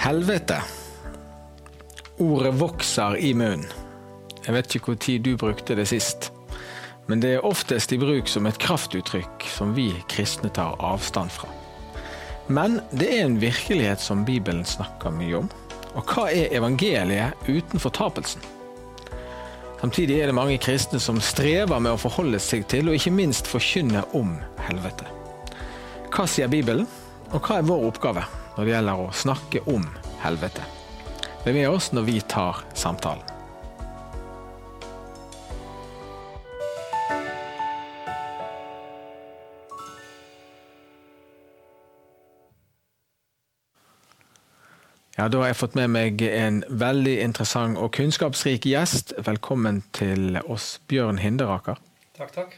Helvete. Ordet vokser i munnen. Jeg vet ikke hvor tid du brukte det sist, men det er oftest i bruk som et kraftuttrykk som vi kristne tar avstand fra. Men det er en virkelighet som Bibelen snakker mye om. Og hva er evangeliet uten fortapelsen? Samtidig er det mange kristne som strever med å forholde seg til, og ikke minst forkynne om helvete. Hva sier Bibelen, og hva er vår oppgave når det gjelder å snakke om helvete? Bli med oss når vi tar samtalen. Ja, Da har jeg fått med meg en veldig interessant og kunnskapsrik gjest. Velkommen til oss, Bjørn Hinderaker. Takk, takk.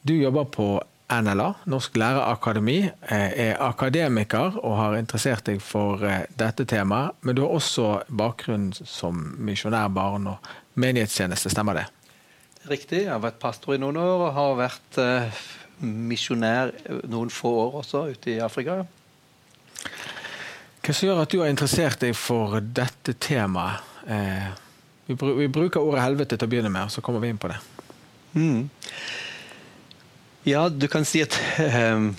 Du jobber på NLA, Norsk lærerakademi, eh, er akademiker og har interessert deg for eh, dette temaet. Men du har også bakgrunn som misjonær barn- og menighetstjeneste, stemmer det? Riktig. Jeg har vært pastor i noen år og har vært uh, misjonær noen få år også ute i Afrika. Hva som gjør at du har interessert deg for dette temaet? Eh, vi, vi, bruker ordet helvete til å begynne med, og så kommer vi inn på det. Mm. Ja, du kan si at um,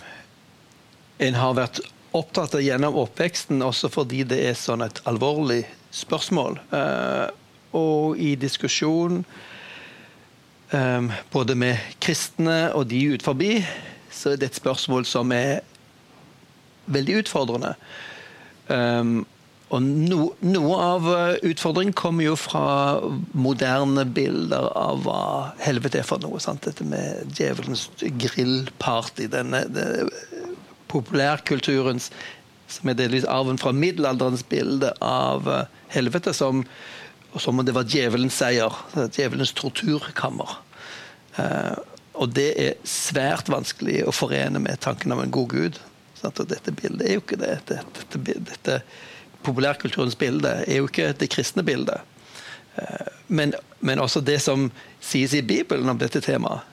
en har vært opptatt av gjennom oppveksten, også fordi det er sånn et alvorlig spørsmål. Uh, og i diskusjon um, både med kristne og de ut forbi, så er det et spørsmål som er veldig utfordrende. Um, og no, Noe av eh, utfordringen kommer jo fra moderne bilder av hva helvete er for noe. Sant? Dette med djevelens grillparty. Denne, denne populærkulturens som er delvis arven fra middelalderens bilde av eh, helvete, som, som om det var djevelens seier. Djevelens torturkammer. Uh, og det er svært vanskelig å forene med tanken av en god gud. Og dette bildet er jo ikke det. Dette, dette, dette populærkulturens bilde er jo ikke det kristne bildet. Eh, men, men, også det som sies i Bibelen om dette temaet,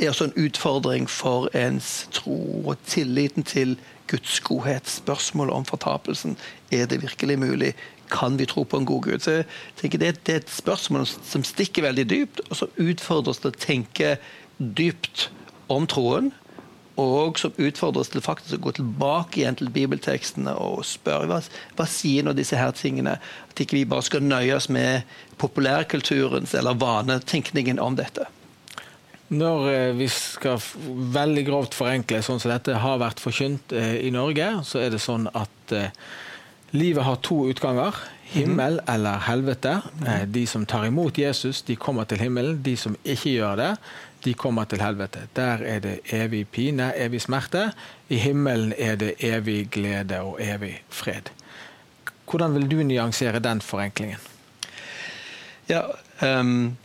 er også en utfordring for ens tro og tilliten til Guds godhet. Spørsmålet om fortapelsen. Er det virkelig mulig? Kan vi tro på en god Gud? Så jeg tenker det, er et spørsmål som stikker veldig dypt, og som utfordrer oss til å tenke dypt om troen og som utfordrer oss til faktisk å gå tilbake igjen til bibeltekstene og spørre hva, hva sier nå disse her tingene? At ikke vi bare skal nøye oss med populærkulturens eller vanetenkningen om dette. Når eh, vi skal veldig grovt forenkle sånn som dette har vært forkynt eh, i Norge, så er det sånn at eh, livet har to utganger. Himmel mm. eller helvete. Mm. De som tar imot Jesus, de kommer til himmelen. De som ikke gjør det, de kommer til helvete. Der er det evig pine, evig smerte. I himmelen er det evig glede og evig fred. Hvordan vil du nyansere den forenklingen? Ja, um,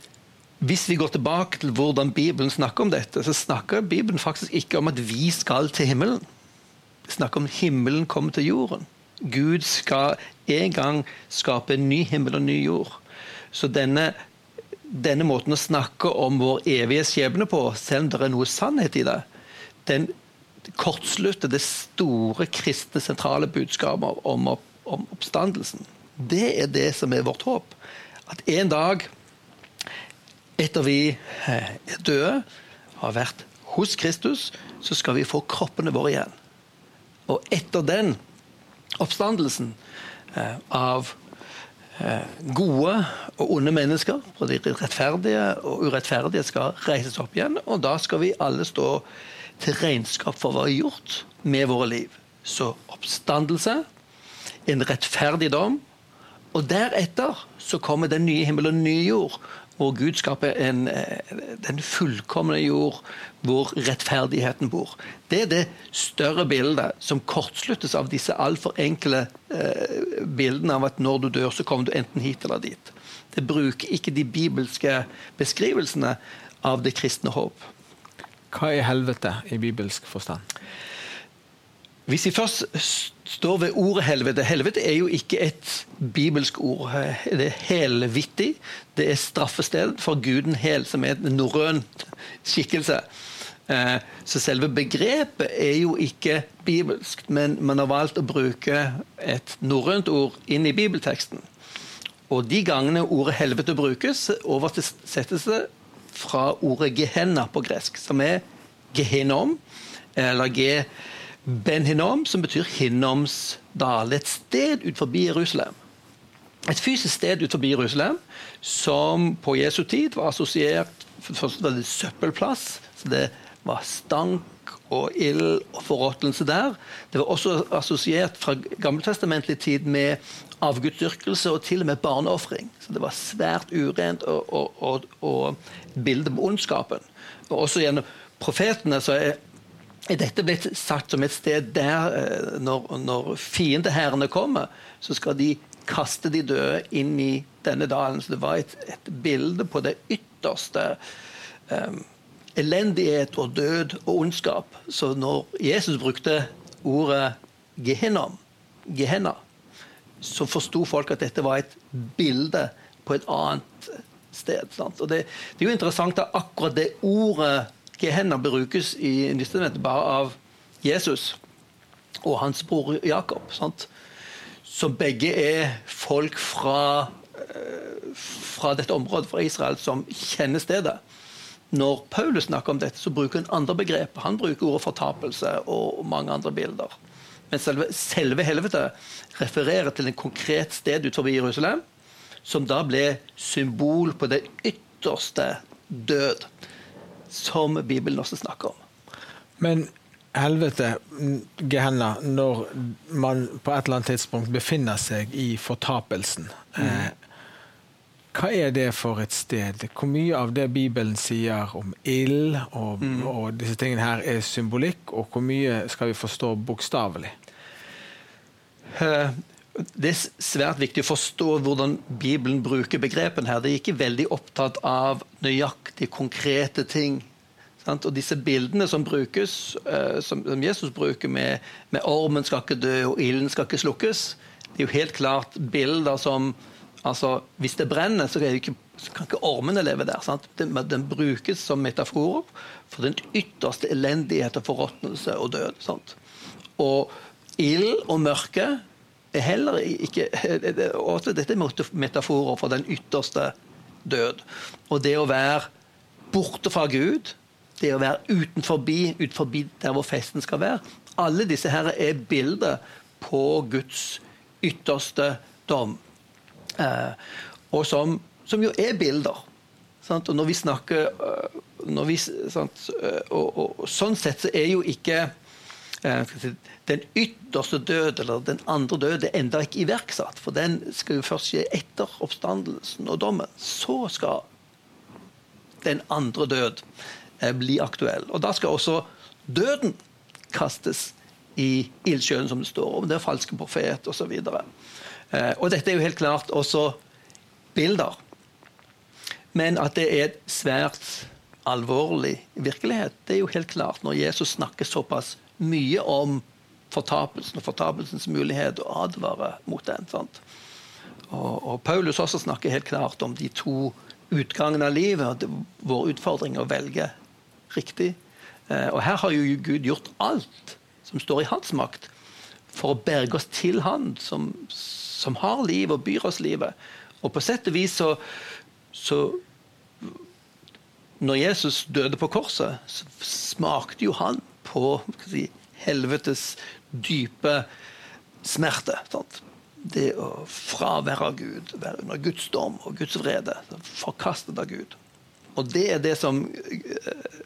Hvis vi går tilbake til hvordan Bibelen snakker om dette, så snakker Bibelen faktisk ikke om at vi skal til himmelen. Vi snakker om himmelen kommer til jorden. Gud skal en gang skape en ny himmel og ny jord. Så denne denne måten å snakke om vår evige skjebne på, selv om det er noe sannhet i det, den kortslutter det store kristne sentrale budskapet om, opp, om oppstandelsen. Det er det som er vårt håp. At en dag, etter vi eh, er døde, har vært hos Kristus, så skal vi få kroppene våre igjen. Og etter den oppstandelsen eh, av gode og onde mennesker, både rettferdige og urettferdige, skal reises opp igjen. Og da skal vi alle stå til regnskap for hva vi har gjort med våre liv. Så oppstandelse, en rettferdig dom, og deretter så kommer den nye himmel og den jord hvor Gud skaper en, eh, den fullkomne jord hvor rettferdigheten bor. Det er det større bildet som kortsluttes av disse altfor enkle eh, bildene av at når du dør, så kommer du enten hit eller dit. Det bruker ikke de bibelske beskrivelsene av det kristne håp. Hva er helvete i bibelsk forstand? Hvis vi først står ved ordet helvete Helvete er jo ikke et bibelsk ord. Det er helvittig. Det er straffested for guden Hel, som er en norrøn skikkelse. Eh, så selve begrepet er jo ikke bibelsk, men man har valgt å bruke et norrønt ord inn i bibelteksten. Og de gangene ordet helvete brukes, oversettes det fra ordet gehenna på gresk, som er gehenom, eller ge benhinom, som betyr Hinnoms dal. Et sted ut forbi Jerusalem. Et fysisk sted ut forbi Jerusalem som på Jesu tid var assosiert Først var søppelplass. så det var stank og ild og forråtnelse der. Det var også assosiert fra gammeltestamentlig tid med avgudsdyrkelse og til og med barneofring. Så det var svært urent og, og, og, og bilde på ondskapen. Og også gjennom profetene så er, er dette blitt satt som et sted der eh, når, når fiendehærene kommer, så skal de kaste de døde inn i denne dalen. Så det var et, et bilde på det ytterste um, elendighet og død og ondskap. Så når Jesus brukte ordet Gehenom, gehenna, så forsto folk at dette var et bilde på et annet sted. Sant? Og det, det, er jo interessant at akkurat det ordet gehenna brukes i Nytestamentet bare av Jesus og hans bror Jakob. Sant? Som begge er folk fra, eh, fra dette området, fra Israel, som kjenner stedet. Når Paulus snakker om dette, så bruker han andre begrep. Han bruker ordet fortapelse og mange andre bilder. Men selve, selve helvete refererer til en konkret sted utover Jerusalem, som da ble symbol på det ytterste død, som Bibelen også snakker om. Men helvete, Gehenna, når man på et eller annet tidspunkt befinner seg i fortapelsen, mm. Hva er det for et sted? Hvor mye av det Bibelen sier om ild og, mm. og, disse tingene her er symbolikk, og hvor mye skal vi forstå bokstavelig? Eh, det er svært viktig å forstå hvordan Bibelen bruker begrepene her. Det er ikke veldig opptatt av nøyaktig konkrete ting. Sant? Og disse bildene som brukes, eh, som Jesus bruker med, med 'ormen skal ikke dø' og 'ilden skal ikke slukkes', det er jo helt klart bilder som Altså, Hvis det brenner, så, ikke, så kan ikke ormene leve der. Den, den, brukes som metafor for den ytterste elendighet og forråtnelse og død. Sant? Og ild og mørke er heller ikke også Dette er metaforer for den ytterste død. Og det å være borte fra Gud, det å være utenfor, utenfor der hvor festen skal være Alle disse her er bilder på Guds ytterste dom. Eh, og som, som, jo er bilder. Sant? Og når vi snakker eh, når vi, sant, eh, og, og, og, Sånn sett så er jo ikke den ytterste død, eller den andre død, er enda ikke iverksatt. For den skal jo først skje etter oppstandelsen og dommen. Så skal den andre død bli aktuell. Og da skal også døden kastes i ildsjøen, som det står om. Det er falske profet osv. Eh, og dette er jo helt klart også bilder. Men at det er svært alvorlig virkelighet, det er jo helt klart når Jesus snakker såpass mye om fortapelsen og fortapelsens mulighet og advarer mot den. sant? Og, og, Paulus også snakker helt klart om de to utgangene av livet. og Vår utfordring å velge riktig. Eh, og her har jo Gud gjort alt som står i hans makt for å berge oss til Han som, som har liv og byr oss livet. Og på sett og vis så, så Når Jesus døde på korset, så smakte jo han på si, helvetes dype smerte. Sant? Det å fravære av Gud, være under Guds dom og Guds vrede. Forkastet av Gud. Og det er det som eh,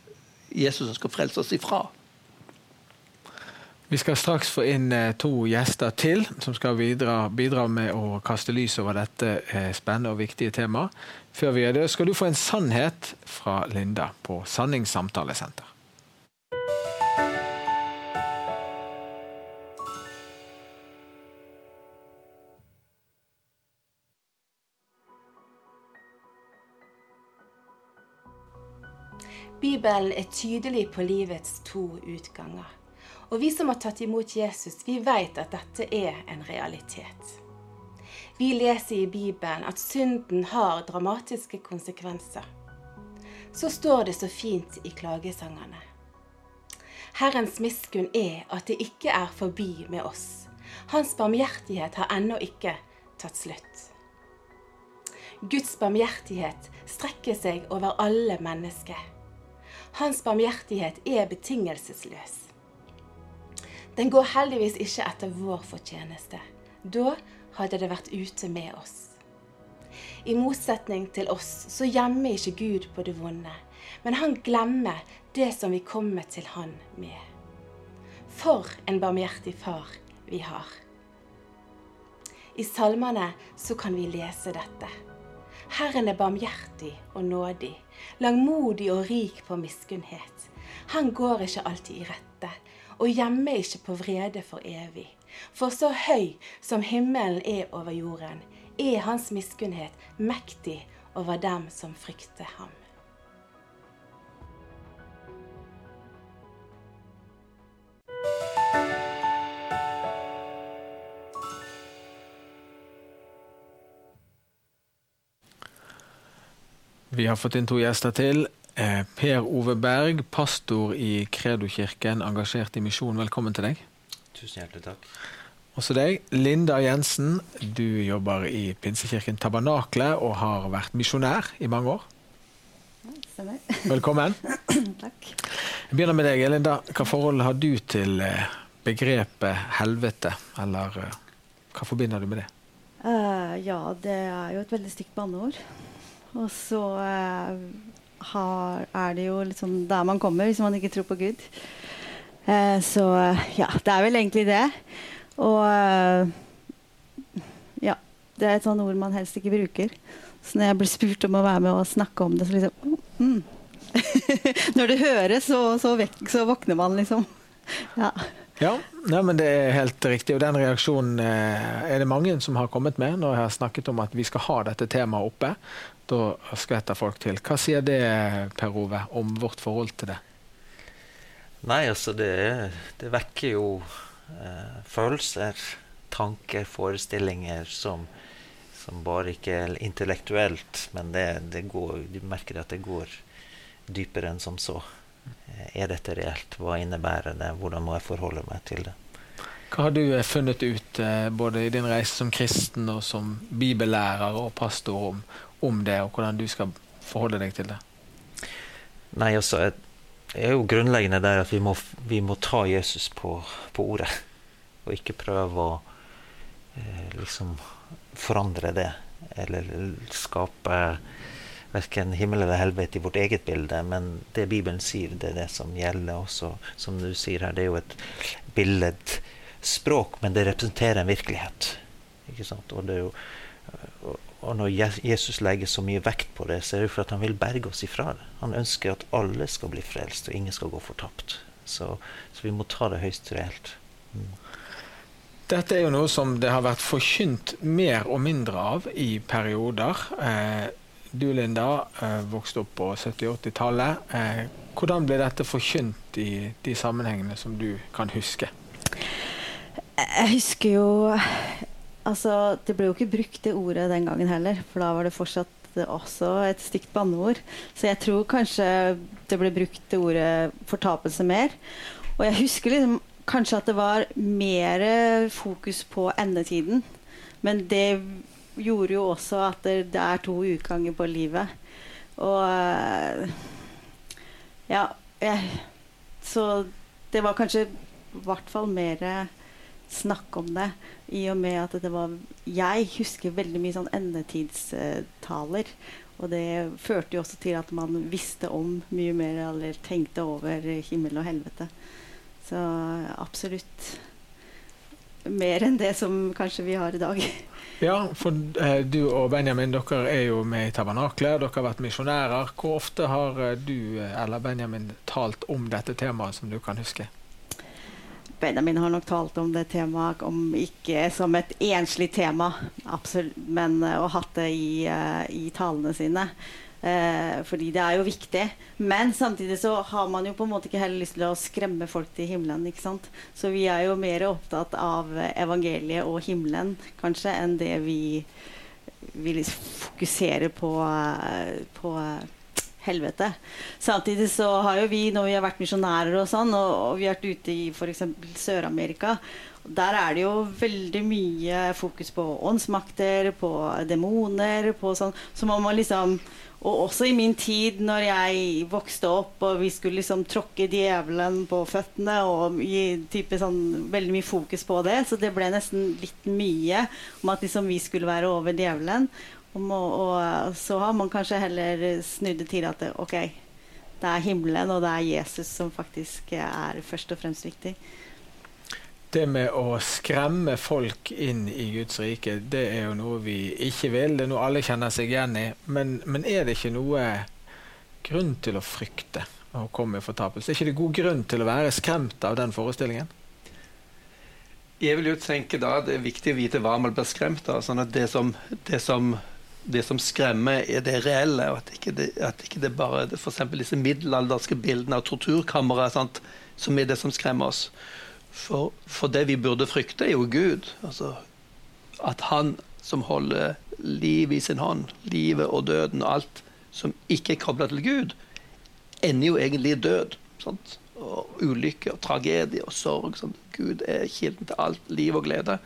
Jesus ønsker å frelse oss ifra. Vi skal straks få inn eh, to gjester til som skal bidra, bidra med å kaste lys over dette eh, spennende og viktige temaet. Før vi gjør det, skal du få en sannhet fra Linda på Sanningssamtalesenter. Bibelen er tydelig på livets to utganger. Og vi som har tatt imot Jesus, vi vet at dette er en realitet. Vi leser i Bibelen at synden har dramatiske konsekvenser. Så står det så fint i klagesangene. Herrens miskunn er at det ikke er forbi med oss. Hans barmhjertighet har ennå ikke tatt slutt. Guds barmhjertighet strekker seg over alle mennesker. Hans barmhjertighet er betingelsesløs. Den går heldigvis ikke etter vår fortjeneste. Da hadde det vært ute med oss. I motsetning til oss så gjemmer ikke Gud på det vonde, men han glemmer det som vi kommer til han med. For en barmhjertig far vi har. I salmene så kan vi lese dette. Herren er barmhjertig og nådig, langmodig og rik på miskunnhet. Han går ikke alltid i rette, og gjemmer ikke på vrede for evig. For så høy som himmelen er over jorden, er hans miskunnhet mektig over dem som frykter ham. Vi har fått inn to gjester til. Eh, per Ove Berg, pastor i Kredokirken, engasjert i misjon. Velkommen til deg. Tusen hjertelig takk. Også deg. Linda Jensen, du jobber i Pinsekirken Tabernakle og har vært misjonær i mange år. Stemmer. Velkommen. Takk. Jeg begynner med deg, Linda. Hva forhold har du til eh, begrepet helvete? Eller eh, hva forbinder du med det? Uh, ja, det er jo et veldig stygt banneord. Og så eh, har, er det jo liksom der man kommer hvis man ikke tror på Gud. Eh, så eh, ja, det er vel egentlig det. Og eh, ja, det er et sånt ord man helst ikke bruker. Så når jeg blir spurt om å være med og snakke om det, så liksom mm. Når det høres, så, så, vekk, så våkner man, liksom. Ja. Ja, ja, men det er helt riktig. Og den reaksjonen eh, er det mange som har kommet med når jeg har snakket om at vi skal ha dette temaet oppe. Da skvetter folk til. Hva sier det, Per Ove, om vårt forhold til det? Nei, altså det, det vekker jo eh, følelser, tanker, forestillinger som, som bare ikke er intellektuelt, men det, det går, du merker at det går dypere enn som så. Er dette reelt? Hva innebærer det? Hvordan må jeg forholde meg til det? Hva har du eh, funnet ut eh, både i din reise som kristen og som bibellærer og pastor om, om det, og hvordan du skal forholde deg til det? Nei, altså, det er jo grunnleggende der at vi må, vi må ta Jesus på, på, ordet. Og ikke prøve å eh, liksom forandre det, eller skape verken himmel eller helvete i vårt eget bilde, men det Bibelen sier, det er det som gjelder. Også, som du sier her, det er jo et billedspråk, men det representerer en virkelighet. Ikke sant? Og, det er jo, og når Jesus legger så mye vekt på det, så er det for at han vil berge oss ifra det. Han ønsker at alle skal bli frelst, og ingen skal gå fortapt. Så, så vi må ta det høyst reelt. Mm. Dette er jo noe som det har vært forkynt mer og mindre av i perioder. Eh, du Linda eh, vokste opp på 70-80-tallet. Eh, hvordan ble dette forkynt i de sammenhengene som du kan huske? Jeg husker jo Altså, det ble jo ikke brukt det ordet den gangen heller, for da var det fortsatt også et stygt banneord. Så jeg tror kanskje det ble brukt det ordet fortapelse mer. Og jeg husker liksom kanskje at det var mer fokus på endetiden. Men det gjorde jo også at det, er to utganger på livet. Og eh, ja jeg, Så det var kanskje i hvert fall mer snakk om det. I og med at det var Jeg husker veldig mye sånn endetidstaler. Og det førte jo også til at man visste om mye mer, eller tenkte over himmel og helvete. Så absolutt mer enn det som kanskje vi har i dag. Ja, for eh, du og Benjamin dere er jo med i Tabernaklet. Dere har vært misjonærer. Hvor ofte har eh, du eh, eller Benjamin talt om dette temaet som du kan huske? Benjamin har nok talt om det temaet, om ikke som et enslig tema, absolutt, men og hatt det i, uh, i talene sine. Eh, fordi det er jo viktig. Men samtidig så har man jo på en måte ikke heller lyst til å skremme folk til himmelen. ikke sant? Så vi er jo mer opptatt av evangeliet og himmelen kanskje enn det vi vil fokusere på, på helvete. Samtidig så har jo vi, når vi har vært misjonærer og sånn, og, og vi har vært ute i f.eks. Sør-Amerika, der er det jo veldig mye fokus på åndsmakter, på demoner, på sånn. Så må liksom Og også i min tid, når jeg vokste opp og vi skulle liksom tråkke djevelen på føttene og gi type sånn veldig mye fokus på det, så det ble nesten litt mye om at liksom vi skulle være over djevelen. Og, og, så har man kanskje heller snudd det til at det, ok, det er himmelen og det er Jesus som faktisk er først og fremst viktig. Det med å skremme folk inn i Guds rike, det er jo noe vi ikke vil. Det er noe alle kjenner seg igjen i. Men, men er det ikke noe grunn til å frykte å komme i fortapelse? Er ikke det god grunn til å være skremt av den forestillingen? Jeg vil jo tenke da Det er viktig å vite hva man blir skremt av. sånn at det som, det som, det som skremmer, er det reelle. og At ikke det, at ikke det bare f.eks. disse middelalderske bildene av torturkamre som er det som skremmer oss. For, for, det vi burde frykte, er jo Gud. Altså, at han som holder livet i sin hånd, livet og døden og alt som ikke er kobla til Gud, ender jo egentlig i død. Sant? Og ulykke og tragedie og sorg. Sant? Gud er kilden til alt liv og glede.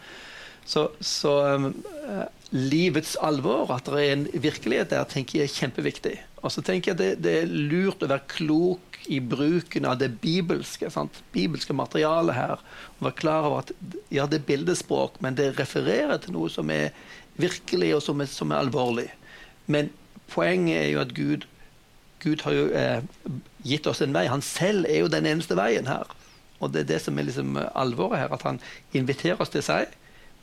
Så, så uh, livets alvor, at det er en virkelighet der, tenker jeg er kjempeviktig. Og så tenker jeg det, det er lurt å være klok i bruken av det bibelske, sant? bibelske materialet her. Og være klar over at ja, det er bildespråk, men det refererer til noe som er virkelig, og som er, som er alvorlig. Men poenget er jo at Gud, Gud har jo eh, gitt oss en vei. Han selv er jo den eneste veien her. Og det er det som er liksom alvoret her, at han inviterer oss til seg.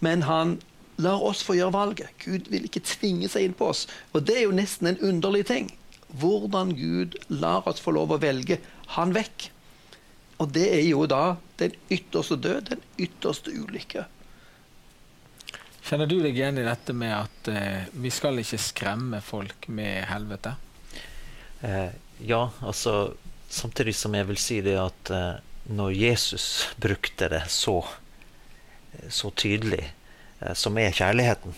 Men han lar oss få gjøre valget. Gud vil ikke tvinge seg inn på oss. Og det er jo nesten en underlig ting hvordan Gud lar oss få lov å velge han vekk. Og det er jo da den ytterste død, den ytterste ulykke. Kjenner du deg igjen i dette med at eh, vi skal ikke skremme folk med helvete? Eh, ja, altså Samtidig som jeg vil si det at eh, når Jesus brukte det så, så tydelig, som er kjærligheten,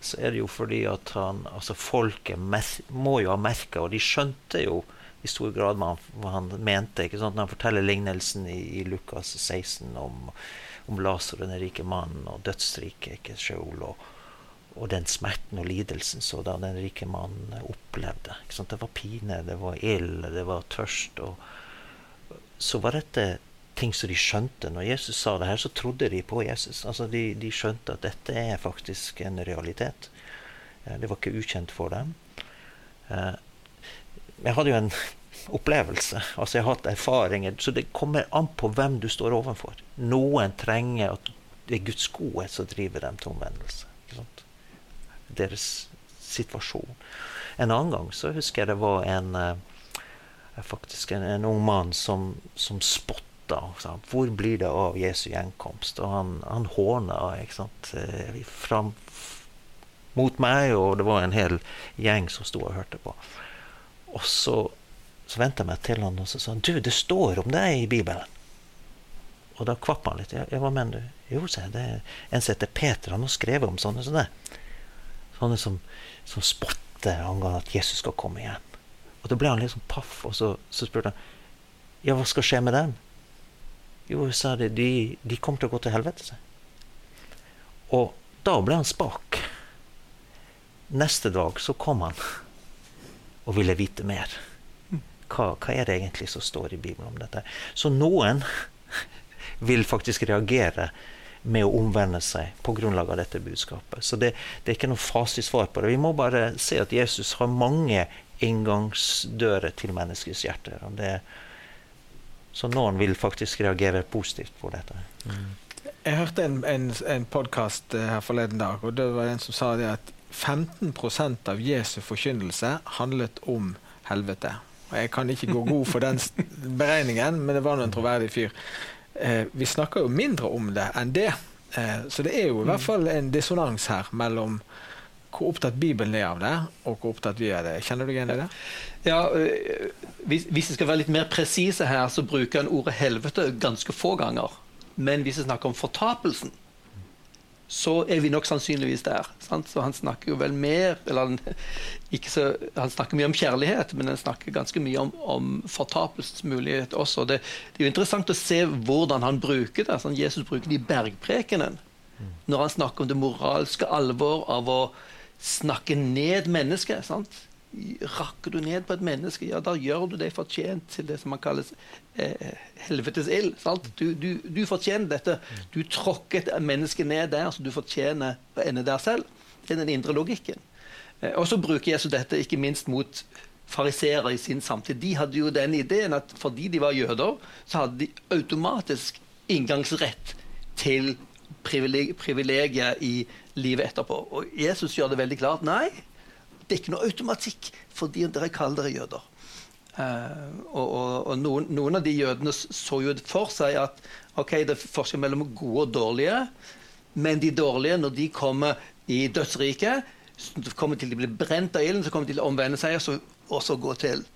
så er det jo fordi at han, altså folket må jo ha merka, og de skjønte jo i stor grad hva han, mente. ikke sant? Når han forteller lignelsen i, i Lukas 16 om, om Lasar, den rike mannen, og dødsriket, ikke Sheol, og, og, den smerten og lidelsen så da den rike mannen opplevde. ikke sant? Det var pine, det var ild, det var tørst. og så var dette ting som de skjønte. Når Jesus sa det her, så trodde de på Jesus. Altså de, de skjønte at dette er faktisk en realitet. Det var ikke ukjent for dem. Eh, jeg hadde jo en opplevelse. Altså jeg har hatt erfaringer. Så det kommer an på hvem du står overfor. Noen trenger at det er Guds godhet som driver dem til omvendelse. Deres situasjon. En annen gang så husker jeg det var en eh, faktisk en, en ung mann som, som spottet da. Hvor blir det av Jesu gjenkomst? Og han, han håna eh, mot meg, og det var en hel gjeng som sto og hørte på. Og så, så vendte jeg meg til han og så sa han, du, det står om deg i Bibelen. Og da kvapp han litt. Ja, hva mener du? Jo, sa jeg, det er en som heter Peter. Han har skrevet om sånne som det. Sånne som, som spotter angående at Jesus skal komme igjen. Og da ble han litt sånn paff, og så, så spurte han ja, hva skal skje med dem? Jo, sa de, de, de kommer til å gå til helvete. Og da ble han spak. Neste dag så kom han og ville vite mer. Hva, hva, er det egentlig som står i Bibelen om dette? Så noen vil faktisk reagere med å omvende seg på grunnlag av dette budskapet. Så det, det er ikke noe fasitsvar på det. Vi må bare se at Jesus har mange inngangsdører til menneskets hjerter. Og det, så noen vil faktisk reagere positivt på dette. Mm. Jeg hørte en, en, en podkast eh, her forleden dag, og det var en som sa det at 15% av Jesu forkynnelse handlet om helvete. Og Jeg kan ikke gå god for den beregningen, men det var en troverdig fyr. Eh, vi snakker jo mindre om det enn det. Eh, så det er jo i hvert mm. fall en dissonans her mellom hvor opptatt Bibelen er av det, og hvor opptatt vi er det. Kjenner du igjen i det? Ja, øh, hvis, vi skal være litt mer presise her, så bruker han ordet helvete ganske få ganger. Men hvis jeg snakker om fortapelsen, så er vi nok sannsynligvis der. Sant? Så han snakker jo vel mer eller han, så, han, snakker mye om kjærlighet, men han snakker ganske mye om, om fortapelsesmulighet også. Det, det, er jo interessant å se hvordan han bruker det. Sånn, Jesus bruker det i bergprekenen. Når han snakker om det moralske alvor av å snakke ned mennesket. sant? Rakker du ned på et menneske, ja, da gjør du deg fortjent til det som man kalles eh, helvetes ild. Du, du, du, fortjener dette. Du tråkker et menneske ned der, så du fortjener å ende der selv. Det er den indre logikken. Eh, og så bruker Jesus dette ikke minst mot fariseere i sin samtid. De hadde jo den ideen at fordi de var jøder, så hadde de automatisk inngangsrett til privilegiet i livet etterpå. Og Jesus gjør det veldig klart. Nei, det er ikke noe automatikk fordi dere kaller dere jøder. Uh, og, og, og noen, noen, av de jødene så jo for seg at ok, det er forskjell mellom gode og dårlige, men de dårlige, når de kommer i dødsriket, kommer til de blir brent av ilden, så kommer de til å omvende seg og så, og så gå til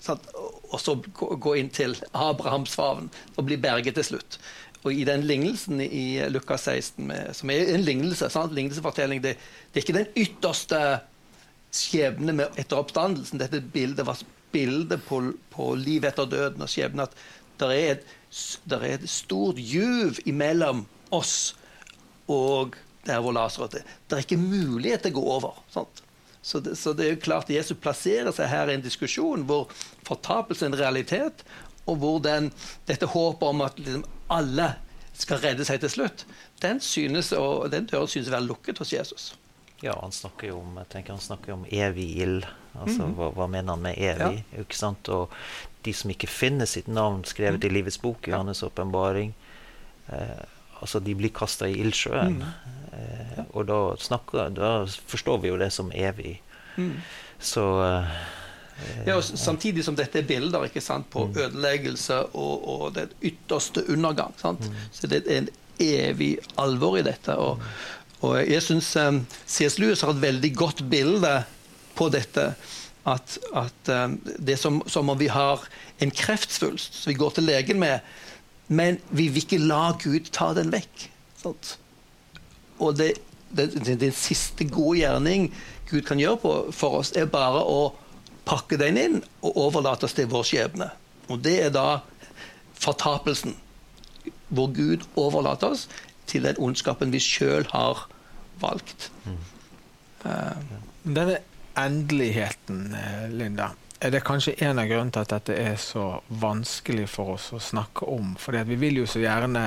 og så gå inn til Abrahams favn og bli berget til slutt. Og i den lignelsen i Lukas 16, med, som er en lignelse, sant? lignelsefortelling, det, det er ikke den ytterste skjebne etter oppstandelsen. Dette bildet var bildet på, på liv etter døden og skjebne. At det er, er, et stort juv imellom oss og der hvor Lasarus er. Det er ikke mulighet til å gå over. Så det, så det, er jo klart Jesus plasserer seg her i en diskusjon hvor fortapelse er en realitet, og hvor den, dette håpet om at liksom alle skal redde seg til slutt, den, synes, den døren synes å være lukket hos Jesus. Ja, han snakker jo om, jeg tenker han snakker om evig ild. Altså, mm hva, hva, mener han med evig? Ja. ikke sant? Og de som ikke finner sitt navn skrevet mm. i Livets bok, i Johannes' åpenbaring, eh, altså de blir kasta i ildsjøen. Mm. Eh, ja. Og da, snakker, da, forstår vi jo det som evig. Mm. Så eh, ja, og Samtidig som dette er bilder ikke sant, på mm. ødeleggelse og, og den ytterste undergang. Sant? Mm. Så det er en evig alvor i dette. og mm. Og jeg syns um, C.S. Lewis har et veldig godt bilde på dette. At, at um, det er som, som, om vi har en kreftsvulst som vi går til legen med, men vi vil ikke la Gud ta den vekk. Sant? Og det, det, det, den siste gode gjerning Gud kan gjøre på, for oss, er bare å pakke den inn og overlate oss til vår skjebne. Og det er da fortapelsen, hvor Gud overlater oss til den ondskapen vi sjøl har valgt. Uh, Denne endeligheten, eh, Linda, er det kanskje en av grunnene til at dette er så vanskelig for oss å snakke om? Fordi vi vil jo så gjerne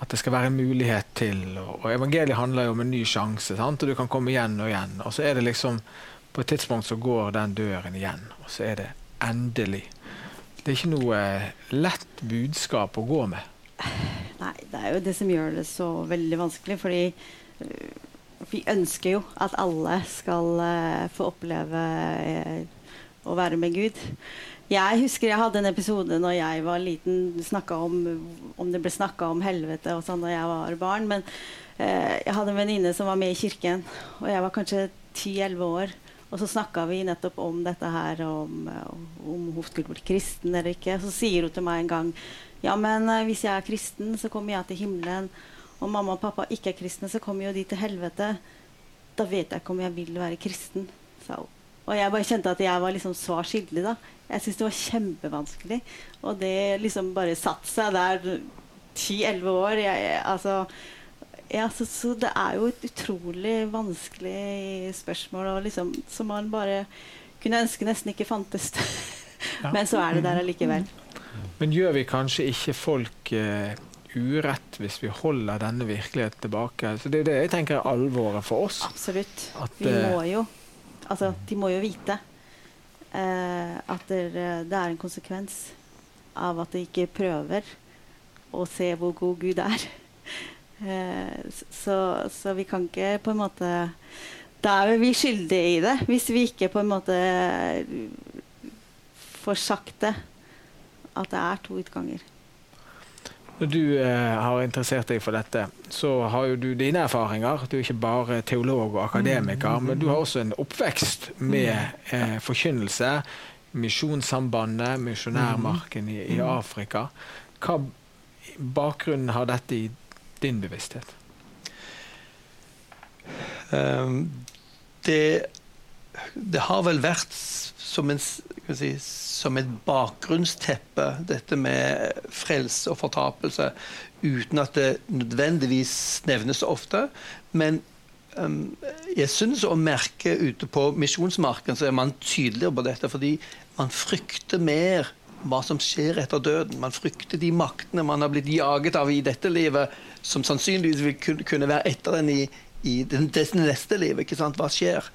at det skal være en mulighet til. Og, evangeliet handler jo om en ny sjanse, sant? og du kan komme igjen og igjen. Og så er det liksom På et tidspunkt så går den døren igjen, og så er det endelig. Det er ikke noe lett budskap å gå med. Nei, det er jo det som gjør det så veldig vanskelig. Fordi uh, vi ønsker jo at alle skal uh, få oppleve å være med Gud. Jeg husker jeg hadde en episode når jeg var liten, om, om det ble snakka om helvete og sånn da jeg var barn. Men jeg hadde en venninne som var med i kirken, og jeg var kanskje 10-11 år. Og så snakka vi nettopp om dette her, om, om hun skulle bli kristen eller ikke. Så sier hun til meg en gang ja, men uh, hvis jeg er kristen, så kommer jeg til himmelen. Og mamma og pappa ikke er kristne, så kommer jo de til helvete. Da vet jeg ikke om jeg vil være kristen, sa hun. Og jeg bare kjente at jeg var liksom svar skyldig, da. Jeg syntes det var kjempevanskelig. Og det liksom bare satte seg der ti-elleve år. Jeg, altså, ja, så, så, det er jo et utrolig vanskelig spørsmål og liksom, som man bare kunne ønske nesten ikke fantes. Men så er det der allikevel. Men gjør vi kanskje ikke folk uh, urett hvis vi holder denne virkeligheten tilbake? Så Det er det jeg tenker er alvoret for oss. Absolutt. At, vi eh, må jo Altså, de må jo vite uh, at det, det, er en konsekvens av at de ikke prøver å se hvor god Gud er. Uh, så, så, vi kan ikke på en måte Da er vi skyldige i det, hvis vi ikke på en måte får sagt det at det er to utganger. Når du eh, har interessert deg for dette, så har jo du dine erfaringer. Du er ikke bare teolog og akademiker, mm. men du har også en oppvekst med eh, forkynnelse. Misjonssambandet, misjonærmarken i, i, mm. Afrika. Hva bakgrunnen har dette i din bevissthet? Um, det, det har vel vært som, en, si, som et bakgrunnsteppe, dette med frelse og fortapelse, uten at det nødvendigvis nevnes ofte. Men um, jeg syns å merke ute på misjonsmarken så er man tydeligere på dette, fordi man frykter mer hva som skjer etter døden. Man frykter de maktene man har blitt jaget av i dette livet, som sannsynligvis vil kunne være etter en i, i det neste livet. ikke sant? Hva skjer?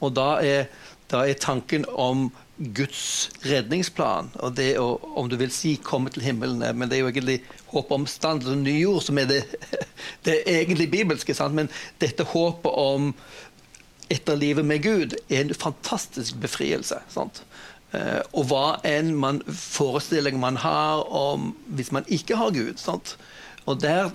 Og da er, da er tanken om Guds redningsplan, og det å om du vil si komme til himmelen, men det er jo egentlig håp om stand og ny jord som er det, det er egentlig bibelske. Sant? Men dette håpet om etterlivet med Gud er en fantastisk befrielse. Sant? Eh, og hva enn man forestilling man har om hvis man ikke har Gud. Sant? Og der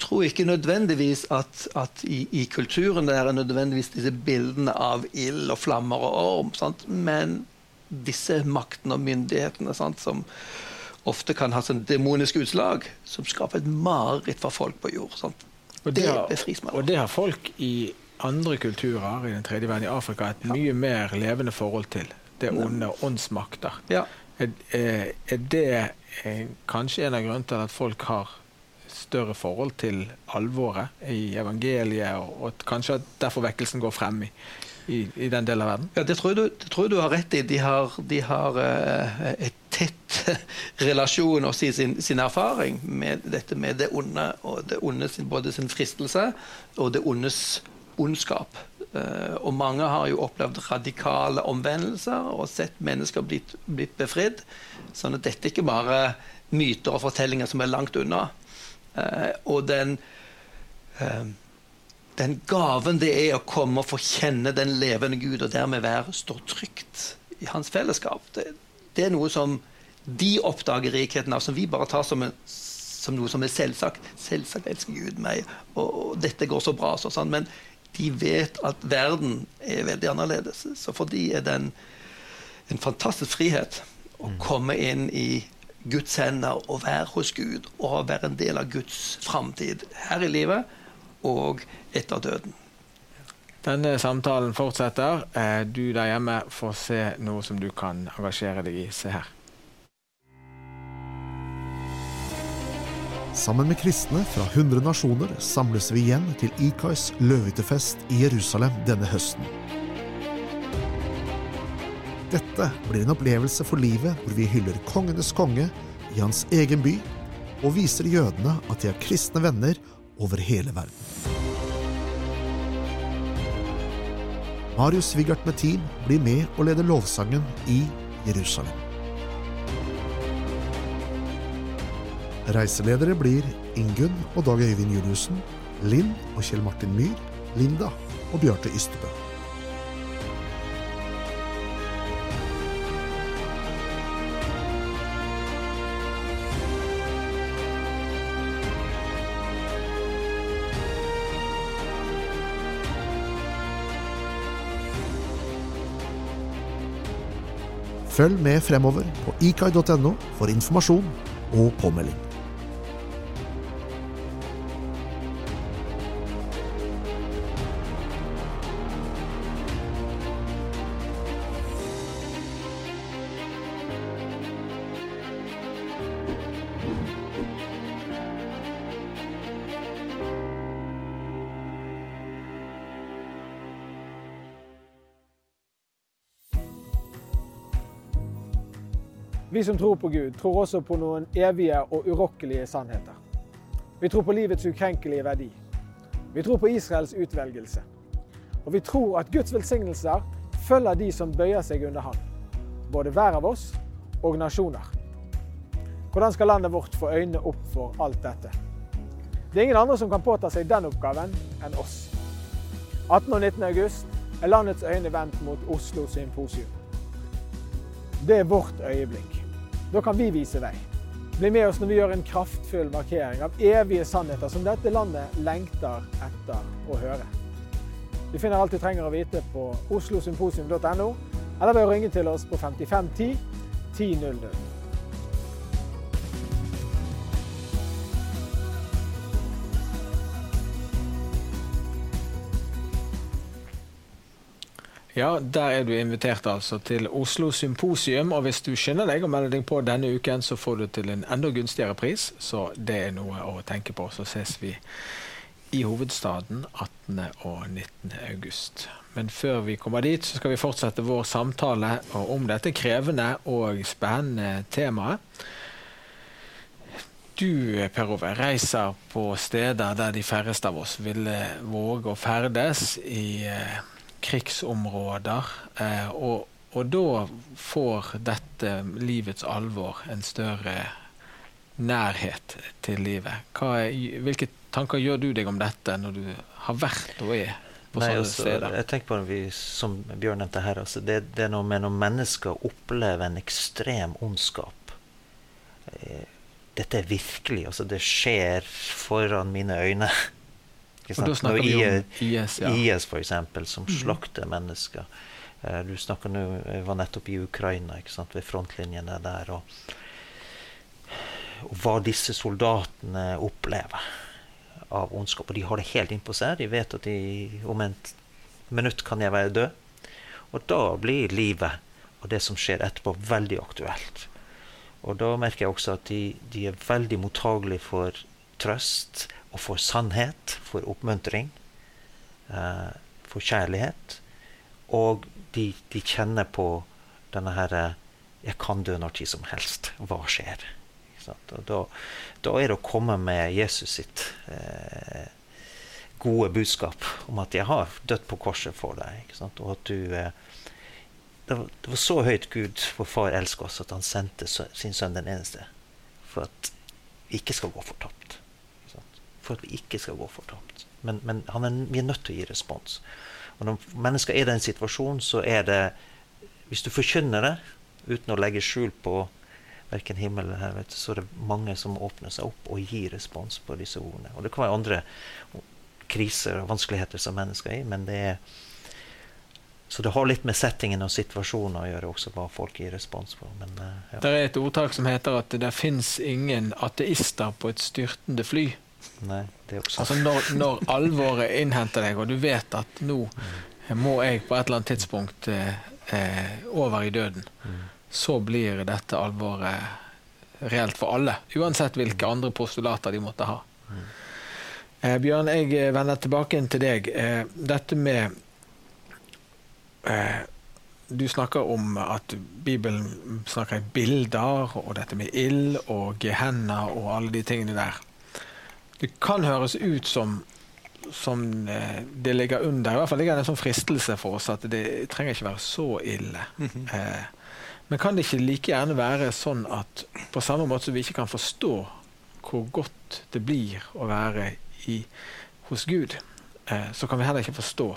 tror jeg ikke nødvendigvis at, at i, i, kulturen der er nødvendigvis disse bildene av ild og flammer og orm, sant? men disse maktene og myndighetene sant? som ofte kan ha sånn demoniske utslag, som skaper et mareritt for folk på jord. Sant? Og det, har, og det har folk i andre kulturer i den tredje verden, i Afrika, et mye mer levende forhold til. Det onde åndsmakter. Ja. Er, er, det er kanskje en av grunnene til at folk har større forhold til alvoret i evangeliet, og, og kanskje at derfor vekkelsen går frem i, i, i, den delen av verden? Ja, Det tror jeg du, tror jeg du har rett i. De har, de har uh, et tett relasjon i sin, sin, erfaring med dette med det onde, og det onde sin, både sin fristelse og det ondes ondskap. Uh, og mange har jo opplevd radikale omvendelser og sett mennesker blitt, blitt befridd. Sånn at dette er ikke bare myter og fortellinger som er langt unna. Uh, og den uh, den gaven det er å komme og få kjenne den levende Gud, og dermed være, stå trygt i hans fellesskap, det, det er noe som de oppdager rikheten av, som vi bare tar som, en, som noe som er selvsagt. Selvsagt elsker Gud meg, og, og dette går så bra. Så, sånn. Men de vet at verden er veldig annerledes. Så for de er det en, en fantastisk frihet å mm. komme inn i Guds hender og være hos Gud og være en del av Guds framtid her i livet og etter døden. Denne samtalen fortsetter. Eh, du der hjemme får se noe som du kan engasjere deg i. Se her. Sammen med kristne fra 100 nasjoner samles vi igjen til Ikais løvehyttefest i Jerusalem denne høsten. Dette blir en opplevelse for livet hvor vi hyller kongenes konge i hans egen by, og viser jødene at de har kristne venner over hele verden. Marius Svigart med team blir med og leder lovsangen i Jerusalem. Reiseledere blir Ingunn og Dag Øyvind Juliussen, Linn og Kjell Martin Myhr, Linda og Bjarte Ystebø. Følg med fremover på ikai.no for informasjon og påmelding. Vi som tror på Gud, tror også på noen evige og urokkelige sannheter. Vi tror på livets ukrenkelige verdi. Vi tror på Israels utvelgelse. Og vi tror at Guds velsignelser følger de som bøyer seg under Han. Både hver av oss og nasjoner. Hvordan skal landet vårt få øynene opp for alt dette? Det er ingen andre som kan påta seg den oppgaven enn oss. 18. og 19. august er landets øyne vendt mot Oslo Symposium. Det er vårt øyeblikk. Da kan vi vise vei. Bli med oss når vi gjør en kraftfull markering av evige sannheter som dette landet lengter etter å høre. Du finner alt du trenger å vite på oslosymposium.no, eller ved å ringe til oss på 5510 1000. Ja, der er du invitert altså til Oslo Symposium. Og hvis du skynder deg å melde deg på denne uken, så får du til en enda gunstigere pris. Så det er noe å tenke på. Så ses vi i hovedstaden 18. og 19. august. Men før vi kommer dit, så skal vi fortsette vår samtale om dette krevende og spennende temaet. Du, Per Ove, reiser på steder der de færreste av oss ville våge å ferdes, i eh, krigsområder. Eh, og, og, da får dette livets alvor en større nærhet til livet. Hva, hvilke tanker gjør du deg om dette når du har vært og er på Nei, sånne altså, steder? Jeg tenker på det vi, Som Bjørn nevnte her, altså, det, det, er noe med når mennesker opplever en ekstrem ondskap. Eh, dette er virkelig. altså Det skjer foran mine øyne. Og da snakker vi om IS, ja. IS eksempel, som mm. mennesker. Uh, du snakker nå, jeg var nettopp i Ukraina, ikke sant, ved frontlinjene der. Og, og, hva disse soldatene opplever av ondskap. Og de har det helt innpå seg. De vet at de, om et minutt kan jeg være død. Og da blir livet og det som skjer etterpå, veldig aktuelt. Og da merker jeg også at de, de er veldig mottagelige for trøst og for sannhet, for oppmuntring, eh, for kjærlighet. Og de, de, kjenner på denne herre eh, 'Jeg kan dø når tid som helst. Hva skjer?' Da, da, er det å komme med Jesus sitt eh, gode budskap om at 'jeg har dødd på korset for deg', og at du eh, det var, det var, så høyt Gud, vår far, elsker oss, at han sendte sin sønn den eneste. For at vi ikke skal gå fortapt. For at vi ikke skal gå fortapt. Men, men er, vi er nødt til å gi respons. Og når mennesker er i den situasjonen, så er det Hvis du forkynner det uten å legge skjul på verken himmel eller helvete, så er det mange som åpner seg opp og gir respons på disse ordene. Og det kan være andre kriser og vanskeligheter som mennesker er i, men det er så det har litt med settingen og situasjonen å gjøre også, hva folk gir respons på. Men, uh, ja. Det er et ordtak som heter at det fins ingen ateister på et styrtende fly. Nei. Altså når, når alvoret innhenter deg, og du vet at nå må jeg på et eller annet tidspunkt eh, eh, over i døden, mm. så blir dette alvoret reelt for alle. Uansett hvilke andre postulater de måtte ha. Mm. Eh, Bjørn, jeg vender tilbake til deg. Eh, dette med eh, du snakker om at Bibelen snakker i bilder, og dette med ild og gehenna og alle de tingene der. Det kan høres ut som, som eh, det ligger under. I hvert fall ligger det en sånn fristelse for oss at det trenger ikke være så ille. Mm -hmm. eh, men kan det ikke like gjerne være sånn at på samme måte som vi ikke kan forstå hvor godt det blir å være i, hos Gud, eh, så kan vi heller ikke forstå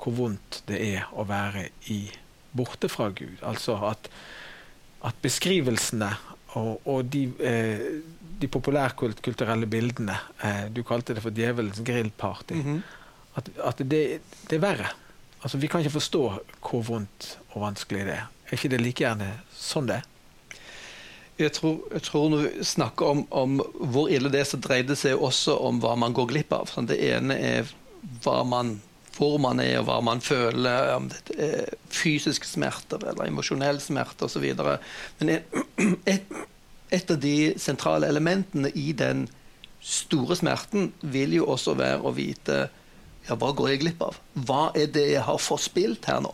hvor vondt det er å være i, borte fra Gud. Altså at, at beskrivelsene og, og de, eh, de populærkulturelle bildene eh, Du kalte det for djevelens grillparty. Mm -hmm. At, at det, det, er verre. Altså, vi kan ikke forstå hvor vondt og vanskelig det er. Er ikke det like gjerne sånn det er? Jeg tror, jeg tror, når vi snakker om, om, hvor ille det er, så dreier det seg også om hva man går glipp av. Sånn, det ene er hva man hvor man er og hva man føler, om det er fysiske smerter eller emosjonelle smerter osv. Men et, et av de sentrale elementene i den store smerten vil jo også være å vite ja, hva går jeg glipp av? Hva er det jeg har forspilt her nå?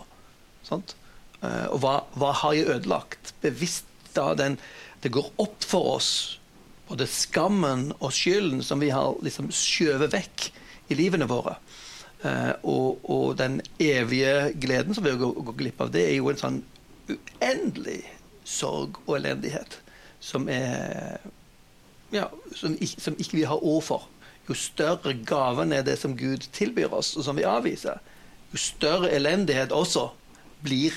Sånt? Eh, og hva, hva, har jeg ødelagt? Bevisst da den Det går opp for oss både skammen og skylden som vi har liksom skjøvet vekk i livene våre. Eh, og, og, den evige gleden som vi går, går glipp av, det er jo en sånn uendelig sorg og elendighet som er ja, som, ikke, som ikke vi har ord for. Jo større gaven er det som Gud tilbyr oss, og som vi avviser, jo større elendighet også blir,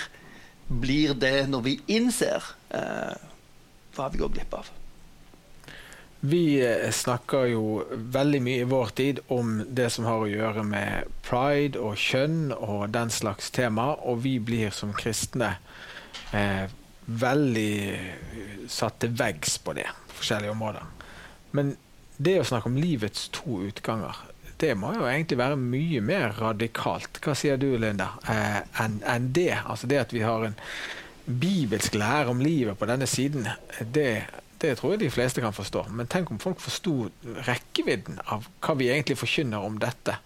blir det når vi innser eh, hva vi går glipp av. Vi eh, snakker jo veldig mye i vår tid om det som har å gjøre med pride og kjønn og den slags tema, og vi blir som kristne eh, veldig satt til veggs på det, forskjellige områder. Men det å snakke om livets to utganger, det må jo egentlig være mye mer radikalt. Hva sier du, Linda, eh, enn en det? Altså det at vi har en bibelsk lære om livet på denne siden, det, det tror jeg de fleste kan forstå. Men tenk om folk forsto rekkevidden av hva vi egentlig forkynner om dette.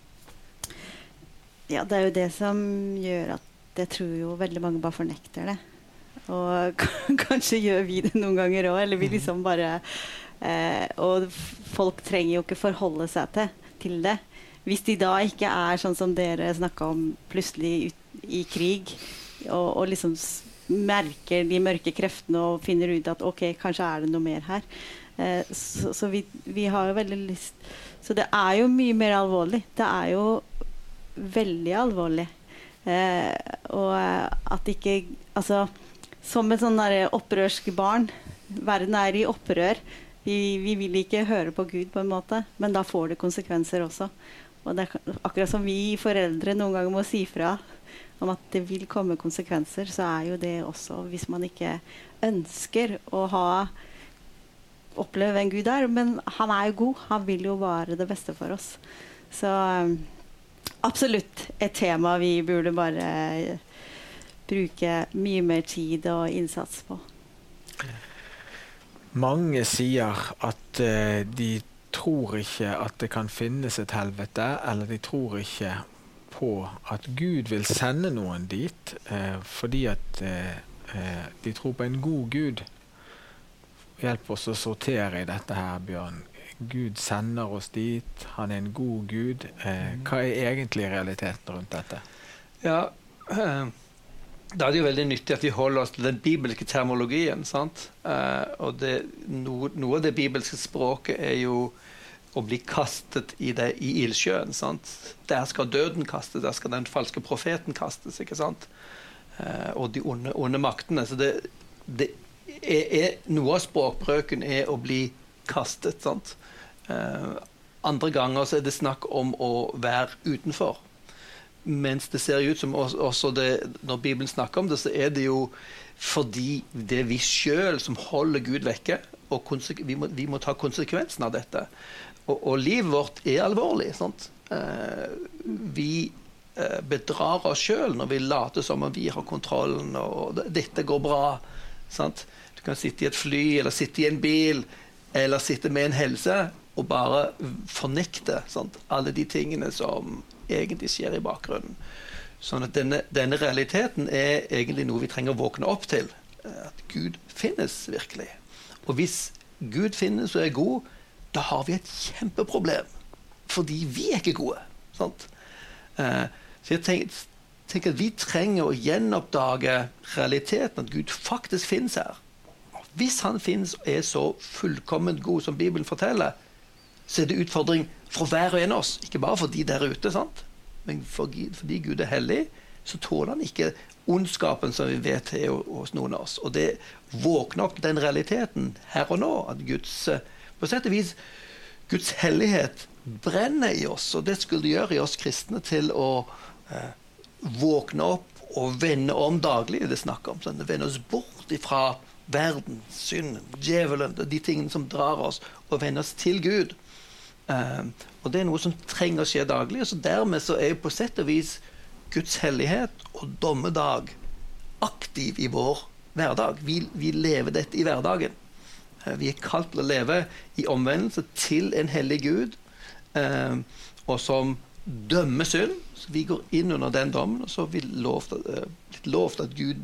Ja, det er jo det som gjør at jeg tror jo veldig mange bare fornekter det. Og kanskje gjør vi det noen ganger òg, eller vi mhm. liksom bare eh, Og folk trenger jo ikke forholde seg til, til, det. Hvis de da ikke er sånn som dere snakka om, plutselig ut, i krig, og, og, liksom merker de mørke kreftene og finner ut at OK, kanskje er det noe mer her. Eh, så, så vi, vi, har jo veldig lyst Så det er jo mye mer alvorlig. Det er jo veldig alvorlig. Eh, og at ikke Altså som et sånn opprørsk barn. Verden er i opprør. Vi, vi, vil ikke høre på Gud, på en måte, men da får det konsekvenser også. Og det er akkurat som vi foreldre noen ganger må si fra om at det vil komme konsekvenser, så er jo det også hvis man ikke ønsker å ha oppleve en Gud der. Men han er jo god. Han vil jo bare det beste for oss. Så absolutt et tema vi burde bare bruke mye mer tid og innsats på. Mange sier at uh, de tror ikke at det kan finnes et helvete, eller de tror ikke på at Gud vil sende noen dit, uh, fordi at uh, de tror på en god Gud. Hjelp oss å sortere i dette her, Bjørn. Gud sender oss dit, han er en god Gud. hva er egentlig realiteten rundt dette? Ja, da er det jo veldig nyttig at vi holder oss til den bibelske termologien. sant? Eh, og det, no, Noe av det bibelske språket er jo å bli kastet i, det, i ildsjøen. sant? Der skal døden kastes, der skal den falske profeten kastes. ikke sant? Eh, og de onde, onde, maktene. Så det, det er, er, Noe av språkbrøken er å bli kastet. sant? Eh, andre ganger så er det snakk om å være utenfor. Mens det ser ut som også det, når Bibelen snakker om det, så er det jo fordi det er vi sjøl som holder Gud vekke. Og vi må, vi må, ta konsekvensen av dette. Og, og livet vårt er alvorlig. sant? Eh, vi eh, bedrar oss sjøl når vi later som om vi har kontrollen og dette går bra. sant? Du kan sitte i et fly eller sitte i en bil eller sitte med en helse og bare fornekte sant? alle de tingene som egentlig skjer i bakgrunnen. Sånn at denne, denne, realiteten er egentlig noe vi trenger å våkne opp til. At Gud finnes virkelig. Og hvis Gud finnes og er god, da har vi et kjempeproblem. Fordi vi er ikke gode. Sant? Eh, så jeg tenker, tenker, at vi trenger å gjenoppdage realiteten, at Gud faktisk finnes her. Hvis han finnes og er så fullkomment god som Bibelen forteller, så er det utfordring for hver og en av oss. Ikke bare for de der ute, sant? men fordi, fordi Gud er hellig, så tåler han ikke ondskapen som vi vet er hos noen av oss. Og det våkner opp den realiteten her og nå, at Guds eh, på sett og vis, Guds hellighet brenner i oss. Og det skulle gjøre i oss kristne til å eh, våkne opp og vende om daglig. Det snakker om sånn, Vende oss bort ifra verden, synden, djevelen, de tingene som drar oss, og vende oss til Gud. Uh, og det er noe som trenger å skje daglig. så Dermed så er jo på sett og vis Guds hellighet og dommedag aktiv i vår hverdag. Vi, vi lever dette i hverdagen. Uh, vi er kalt til å leve i omvendelse til en hellig Gud, uh, og som dømmer synd. Så vi går inn under den dommen, og så har vi lovt, blitt lovt at Gud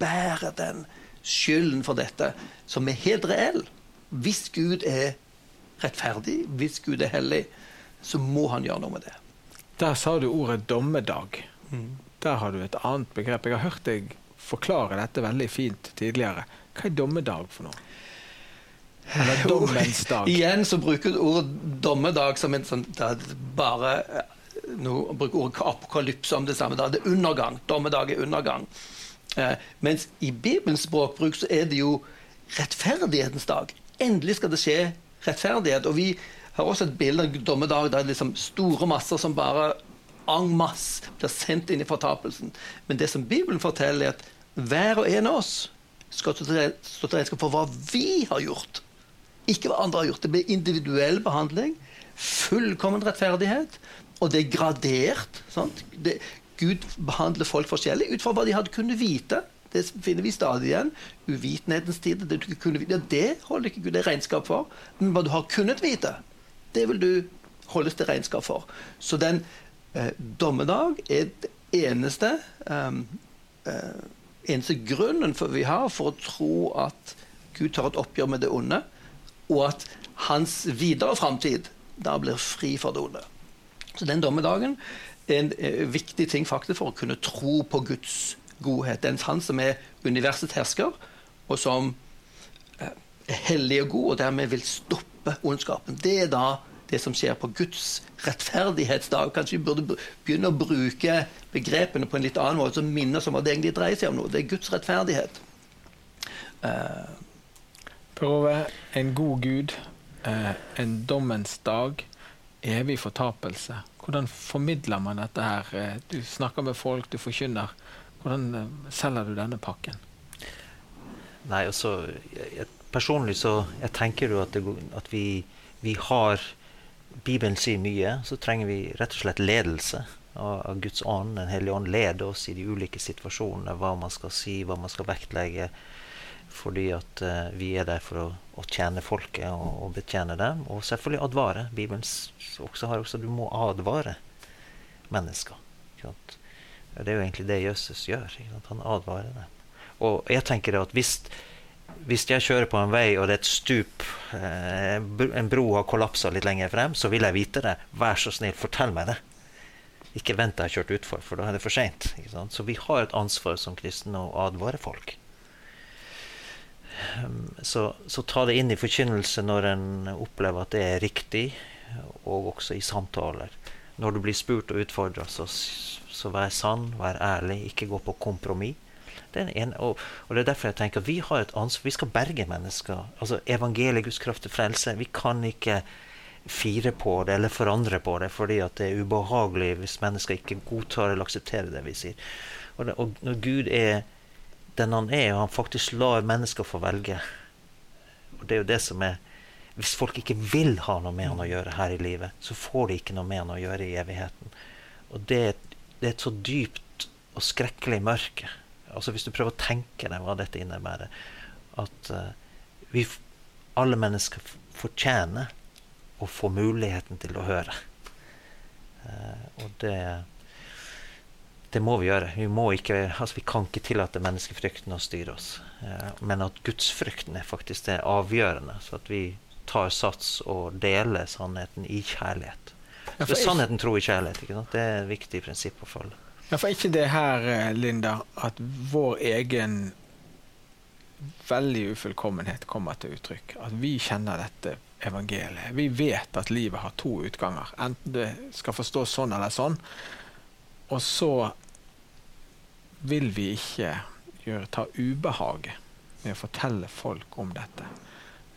bærer den skylden for dette, som er helt reell. Hvis Gud er rettferdig, hvis Gud er hellig, så må han gjøre noe med det. Der sa du ordet dommedag. Mm. Der har du et annet begrep. Jeg har hørt deg forklare dette veldig fint tidligere. Hva er dommedag for noe? Eller dommens dag? Igjen så bruker du ordet dommedag som en sånn bare nå bruker ordet apokalypse om det samme. Da. Det er undergang. Dommedag er undergang. Eh, mens i Bibelens språkbruk så er det jo rettferdighetens dag. Endelig skal det skje rettferdighet. Og vi har også et bilde av dommedag der det liksom store masser som bare en masse blir sendt inn i fortapelsen. Men det som Bibelen forteller, er at hver og en av oss skal stå til regnskap for hva vi har gjort. Ikke hva andre har gjort. Det blir individuell behandling. fullkommen rettferdighet, og det er gradert. Det, Gud behandler folk forskjellig ut fra hva de hadde kunnet vite. Det finner vi stadig igjen. Uvitenhetens tid. Det, du kunne vite, det holder ikke Gud det regnskap for. Men hva du har kunnet vite, det vil du holdes til regnskap for. Så den eh, dommedag er det eneste um, eh, eneste grunnen vi har for å tro at Gud tar et oppgjør med det onde, og at hans videre framtid da blir fri for det onde. Så den dommedagen er en eh, viktig ting faktisk for å kunne tro på Guds godhet. Det er han som er universets hersker, og som eh, er hellig og god, og dermed vil stoppe ondskapen. Det er da det som skjer på Guds rettferdighetsdag. Kanskje vi burde begynne å bruke begrepene på en litt annen måte, som minner oss om hva det egentlig dreier seg om nå. Det er Guds rettferdighet. Uh, per Ove, en god Gud, uh, en dommens dag, evig fortapelse. Hvordan formidler man dette her? Du snakker med folk, du forkynner. Hvordan selger du denne pakken? Nei, altså, jeg, Personlig så jeg tenker jo at, det, at vi, vi har Bibelen sier mye, så trenger vi rett og slett ledelse av Guds ånd. Den hellige ånd leder oss i de ulike situasjonene, hva man skal si, hva man skal vektlegge. Fordi at uh, vi er der for å, å tjene folket og, og, betjene dem. Og selvfølgelig advare. Bibelen også har også du må advare mennesker. Det er jo egentlig det Jesus gjør. Han advarer dem. Og jeg tenker at hvis hvis jeg kjører på en vei og det er et stup, eh, en bro har kollapsa litt lenger frem, så vil jeg vite det. Vær så snill, fortell meg det. Ikke vent til jeg har kjørt utfor, for da er det for seint. Så vi har et ansvar som kristne å advare folk. Så, så, ta det inn i forkynnelse når en opplever at det er riktig, og også i samtaler. Når du blir spurt og utfordra, så, så vær sann, vær ærlig, ikke gå på kompromiss. Det en, og, og, det er derfor jeg tenker at vi har et ansvar. Vi skal berge mennesker. Altså Evangeliet, Guds kraft til frelse. Vi kan ikke fire på det eller forandre på det fordi at det er ubehagelig hvis mennesker ikke godtar eller aksepterer det vi sier. Og, det, og når Gud er den han er, og han faktisk lar mennesker få velge Og det er jo det som er Hvis folk ikke vil ha noe med han å gjøre her i livet, så får de ikke noe med han å gjøre i evigheten. Og det, det er et så dypt og skrekkelig mørke altså Hvis du prøver å tenke deg hva dette innebærer At uh, vi, alle mennesker fortjener å få muligheten til å høre. Uh, og det det må vi gjøre. Vi, må ikke, altså vi kan ikke tillate menneskefrykten å styre oss. Uh, men at gudsfrykten er faktisk det avgjørende. Så at vi tar sats og deler sannheten i kjærlighet. Ja, for sannheten tror i kjærlighet. Det er et viktig prinsipp å følge. Ja, for ikke det her, eh, Linda, at vår egen veldig ufullkommenhet kommer til uttrykk. At vi kjenner dette evangeliet. Vi vet at livet har to utganger. Enten det skal forstås sånn eller sånn. Og så vil vi ikke gjøre, ta ubehaget med å fortelle folk om dette.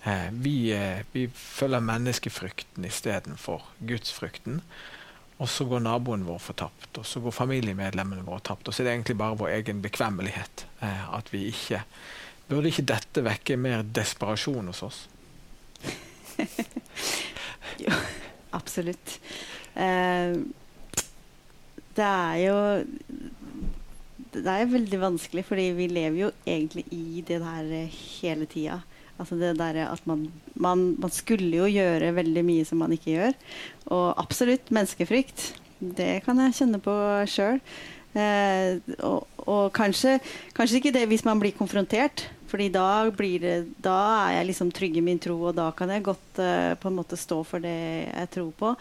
Eh, vi, eh, vi følger menneskefrykten istedenfor gudsfrykten. Og så går naboen vår fortapt, og så går familiemedlemmene våre tapt. Og så er det egentlig bare vår egen bekvemmelighet. Eh, at vi ikke Burde ikke dette vekke mer desperasjon hos oss? jo, absolutt. Eh, det er jo Det er veldig vanskelig, fordi vi lever jo egentlig i det der hele tida. Altså det der at man, man, man, skulle jo gjøre veldig mye som man ikke gjør. Og absolutt menneskefrykt. Det kan jeg kjenne på sjøl. Eh, og, og kanskje, kanskje, ikke det hvis man blir konfrontert. Fordi da, blir det, da er jeg liksom trygg i min tro, og da kan jeg godt uh, på en måte stå for det jeg tror på.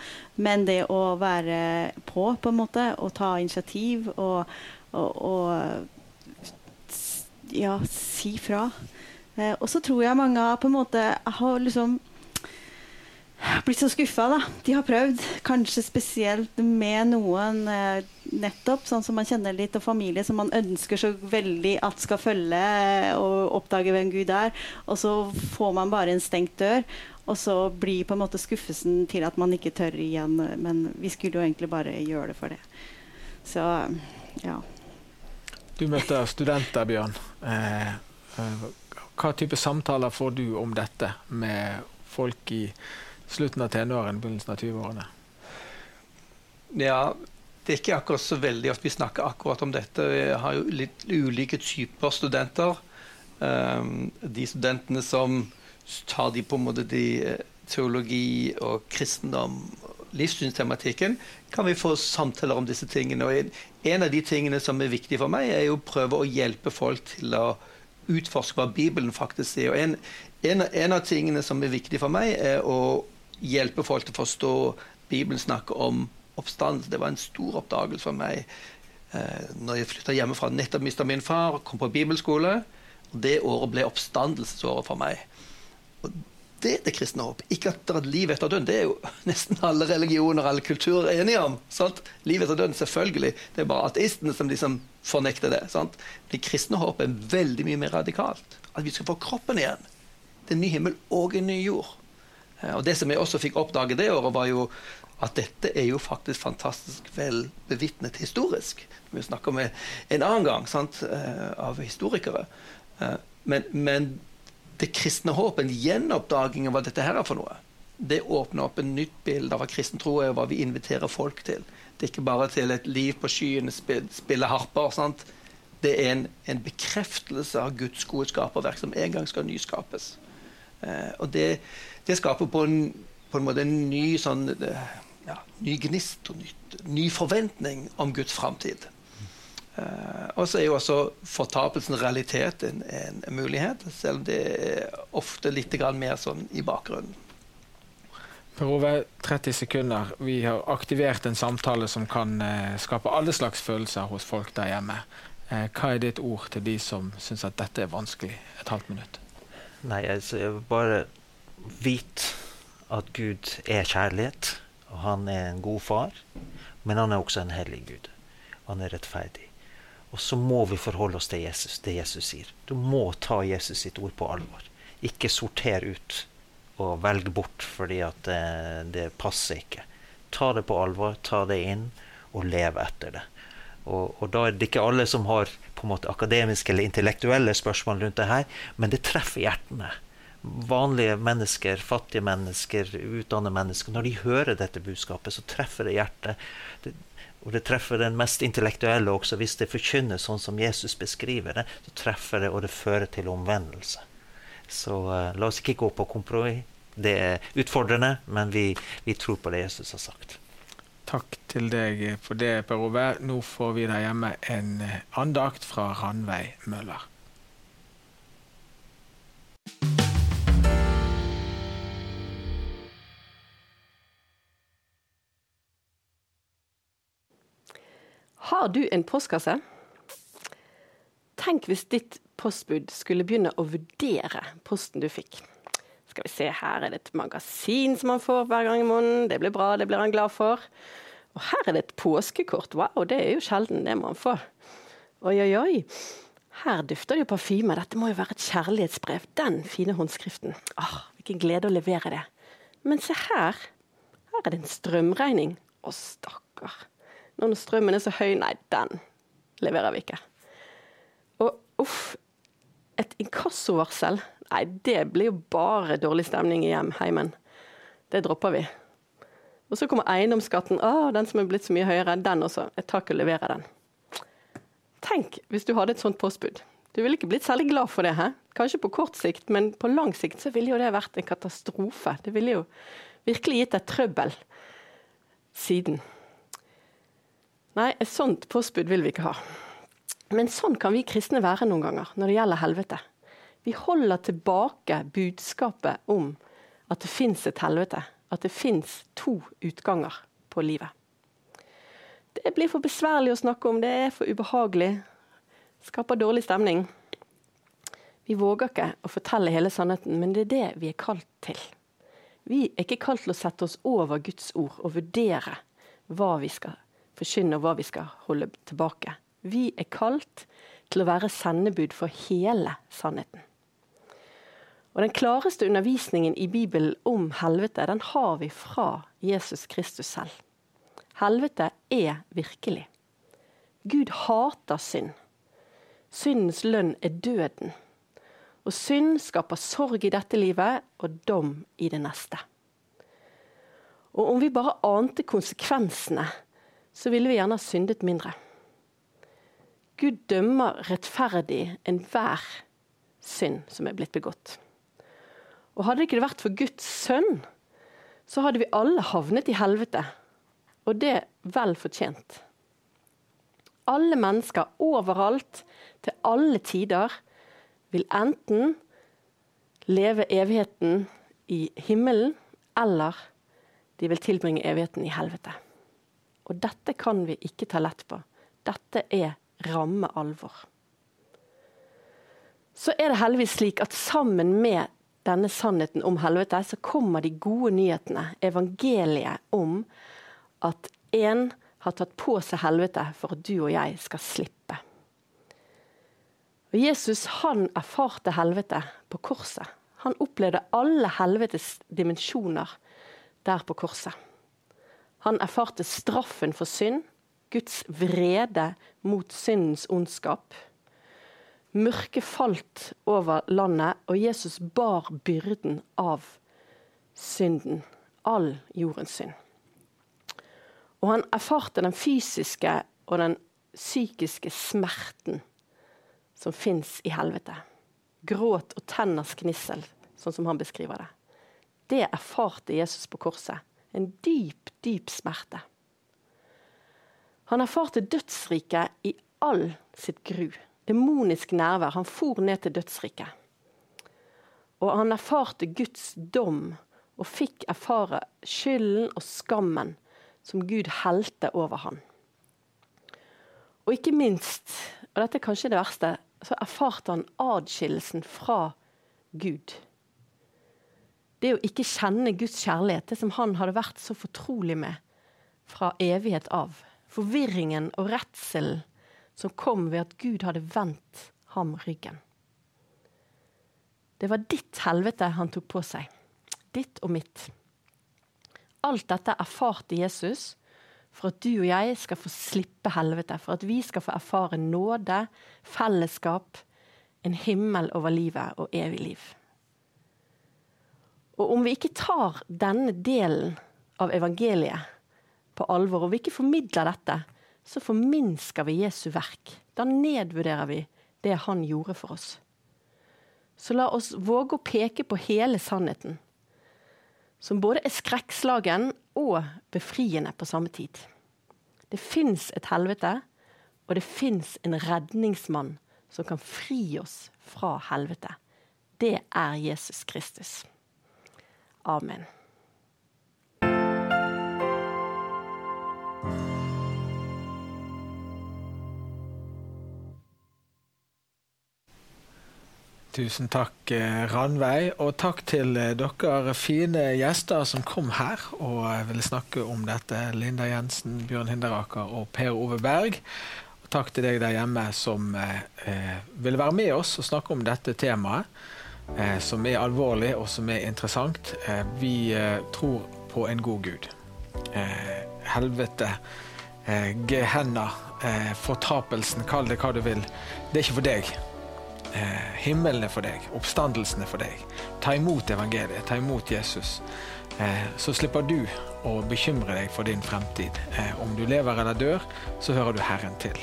Men det å være på, på en måte, og ta initiativ og, og, og ja, si fra. Eh, og så tror jeg mange på en måte har liksom blitt så skuffa. da. De har prøvd, kanskje spesielt med noen eh, nettopp, sånn som man kjenner litt, og familie som man ønsker så veldig at skal følge eh, og oppdage hvem Gud er. Og så får man bare en stengt dør. Og så blir på en måte skuffelsen til at man ikke tør igjen. Men vi skulle jo egentlig bare gjøre det for det. Så ja. Du møter studenter, Bjørn. Eh, eh hva type samtaler får du om dette med folk i slutten av tenårene, begynnelsen av 20-årene? Ja, det er ikke akkurat så veldig ofte vi snakker akkurat om dette. Vi har jo litt ulike typer studenter. Um, de studentene som tar de på en måte de eh, teologi og kristendom, livssynstematikken, kan vi få samtaler om disse tingene. Og en av de tingene som er viktig for meg, er jo å prøve å hjelpe folk til å utforske hva Bibelen faktisk sier. Og en, en, en av tingene som er viktig for meg, er å hjelpe folk til å forstå Bibelen snakker om oppstandelse. Det var en stor oppdagelse for meg eh, når jeg flytta hjemmefra. Nettopp mista min far, kom på bibelskole. og Det året ble oppstandelsesåret for meg. Og det er det kristne håp. Ikke at det er et liv etter døden. Det er jo nesten alle religioner alle kulturer enige om. Sant? Liv etter døden, selvfølgelig. Det er bare ateistene som liksom fornekter det. Sant? Det kristne håpet er veldig mye mer radikalt. At vi skal få kroppen igjen. Det er en ny himmel og en ny jord. Eh, og Det som jeg også fikk oppdage det året, var jo at dette er jo faktisk fantastisk vel bevitnet historisk. Vi snakker om en annen gang sant, eh, av historikere. Eh, men, men det kristne håpet, en gjenoppdaging av hva dette her er for noe, det åpner opp en nytt bilde av hva kristen tro er, og hva vi inviterer folk til. Det er ikke bare til et liv på skyene, spille harper. sant? Det er en, en bekreftelse av Guds gode skaperverk som en gang skal nyskapes. Eh, og det, det skaper på en, på en måte en ny sånn eh, ja, ny gnist og nytt, ny forventning om Guds framtid. Eh, og så er jo også fortapelsen realitet en, en, mulighet, selv om det er ofte litt mer sånn i bakgrunnen. Per Ove, 30 sekunder. Vi har aktivert en samtale som kan uh, skape alle slags følelser hos folk der hjemme. Uh, hva er ditt ord til de som syns at dette er vanskelig? Et halvt minutt. Nei, altså, jeg bare vite at Gud er kjærlighet og han er en god far, men han er også en hellig Gud. Han er rettferdig. Og så må vi forholde oss til Jesus, det Jesus sier. Du må ta Jesus sitt ord på alvor. Ikke sorter ut og velg bort fordi at det, det passer ikke. Ta det på alvor, ta det inn, og lev etter det. Og, og, da er det ikke alle som har på en måte akademiske eller intellektuelle spørsmål rundt det her, men det treffer hjertene vanlige mennesker, fattige mennesker, utdannede mennesker, når de hører dette budskapet, så treffer det hjertet. Det, og det treffer den mest intellektuelle også. Hvis det forkynnes sånn som Jesus beskriver det, så treffer det, og det fører til omvendelse. Så uh, la oss ikke gå på kompromiss. Det er utfordrende, men vi, vi, tror på det Jesus har sagt. Takk til deg for det, Per Ove. Nå får vi der hjemme en andakt fra Ranveig Møller. Har du en postkasse? Tenk hvis ditt postbud skulle begynne å vurdere posten du fikk. Skal vi se, her er det et magasin som han får hver gang i måneden. Det blir bra, det blir han glad for. Og her er det et påskekort. Wow, det er jo sjelden, det må han få. Oi, oi, oi. Her dufter det jo parfyme. Dette må jo være et kjærlighetsbrev. Den fine håndskriften. Åh, hvilken glede å levere det. Men se her. Her er det en strømregning. Å, stakkar. Når strømmen er så høy, nei, den leverer vi ikke. Og uff, et inkassovarsel, nei, det blir jo bare dårlig stemning i hjem, heimen. Det dropper vi. Og så kommer eiendomsskatten. Å, den som er blitt så mye høyere. Den også. Jeg tar ikke å levere den. Tenk hvis du hadde et sånt postbud. Du ville ikke blitt særlig glad for det. He? Kanskje på kort sikt, men på lang sikt så ville jo det vært en katastrofe. Det ville jo virkelig gitt deg trøbbel siden. Nei, et sånt postbud vil vi ikke ha. Men sånn kan vi kristne være noen ganger når det gjelder helvete. Vi holder tilbake budskapet om at det fins et helvete. At det fins to utganger på livet. Det blir for besværlig å snakke om, det er for ubehagelig. Skaper dårlig stemning. Vi våger ikke å fortelle hele sannheten, men det er det vi er kalt til. Vi er ikke kalt til å sette oss over Guds ord og vurdere hva vi skal forkynne hva vi skal holde tilbake. Vi er kalt til å være sendebud for hele sannheten. Og Den klareste undervisningen i Bibelen om helvete den har vi fra Jesus Kristus selv. Helvete er virkelig. Gud hater synd. Syndens lønn er døden. Og synd skaper sorg i dette livet og dom i det neste. Og om vi bare ante konsekvensene, så ville vi gjerne ha syndet mindre. Gud dømmer rettferdig enhver synd som er blitt begått. Og hadde det ikke vært for Guds sønn, så hadde vi alle havnet i helvete. Og det vel fortjent. Alle mennesker overalt, til alle tider, vil enten leve evigheten i himmelen, eller de vil tilbringe evigheten i helvete. Og dette kan vi ikke ta lett på. Dette er ramme alvor. Så er det heldigvis slik at sammen med denne sannheten om helvete, så kommer de gode nyhetene, evangeliet om at én har tatt på seg helvete for at du og jeg skal slippe. Og Jesus han erfarte helvete på korset. Han opplevde alle helvetes dimensjoner der på korset. Han erfarte straffen for synd, Guds vrede mot syndens ondskap. Mørket falt over landet, og Jesus bar byrden av synden. All jordens synd. Og han erfarte den fysiske og den psykiske smerten som fins i helvete. Gråt og tenners gnissel, sånn som han beskriver det. Det erfarte Jesus på korset. En dyp, dyp smerte. Han erfarte dødsriket i all sitt gru. Demonisk nærvær. Han for ned til dødsriket. Og han erfarte Guds dom og fikk erfare skylden og skammen som Gud helte over han. Og ikke minst, og dette er kanskje det verste, så erfarte han adskillelsen fra Gud. Det å ikke kjenne Guds kjærlighet, det som han hadde vært så fortrolig med fra evighet av forvirringen og redselen som kom ved at Gud hadde vendt ham ryggen. Det var ditt helvete han tok på seg. Ditt og mitt. Alt dette erfarte Jesus for at du og jeg skal få slippe helvete. For at vi skal få erfare nåde, fellesskap, en himmel over livet og evig liv. Og om vi ikke tar denne delen av evangeliet på alvor, og vi ikke formidler dette, så forminsker vi Jesu verk. Da nedvurderer vi det han gjorde for oss. Så la oss våge å peke på hele sannheten, som både er skrekkslagen og befriende på samme tid. Det fins et helvete, og det fins en redningsmann som kan fri oss fra helvete. Det er Jesus Kristus. Amen. Tusen takk, eh, Ranveig. Og takk til eh, dere fine gjester som kom her og eh, ville snakke om dette. Linda Jensen, Bjørn Hinderaker og Per Ove Berg. Og takk til deg der hjemme som eh, ville være med oss og snakke om dette temaet. Eh, som er alvorlig og som er interessant. Eh, vi tror på en god Gud. helvete, gehenna, fortapelsen, kall det hva du vil. Det er ikke for deg. Eh, himmelen er for deg, oppstandelsen er for deg. Ta imot evangeliet, ta imot Jesus. Eh, så slipper du å bekymre deg for din fremtid. Eh, om du lever eller dør, så hører du Herren til.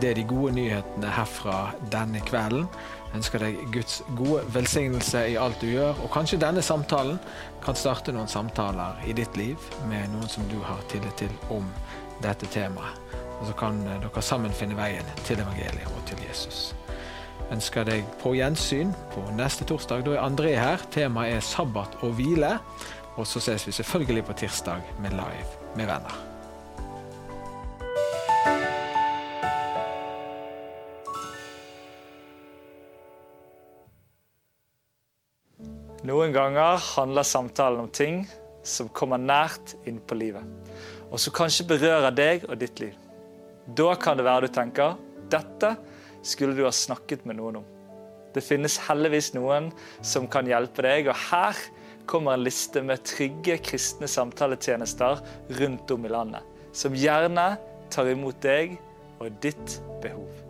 Det er de gode nyhetene herfra denne kvelden. Jeg ønsker deg Guds gode velsignelse i alt du gjør. Og kanskje denne samtalen kan starte noen samtaler i ditt liv med noen som du har tillit til om dette temaet. Og så kan dere sammen finne veien til evangeliet og til Jesus ønsker deg på gjensyn på neste torsdag. Da er André her. Temaet er sabbat og hvile. Og så ses vi selvfølgelig på tirsdag med Live med venner. Noen ganger handler samtalen om ting som kommer nært inn på livet, og som kanskje berører deg og ditt liv. Da kan det være du tenker dette skulle du ha snakket med noen om. Det finnes heldigvis noen som kan hjelpe deg, og her kommer en liste med trygge kristne samtaletjenester rundt om i landet, som gjerne tar imot deg og ditt behov.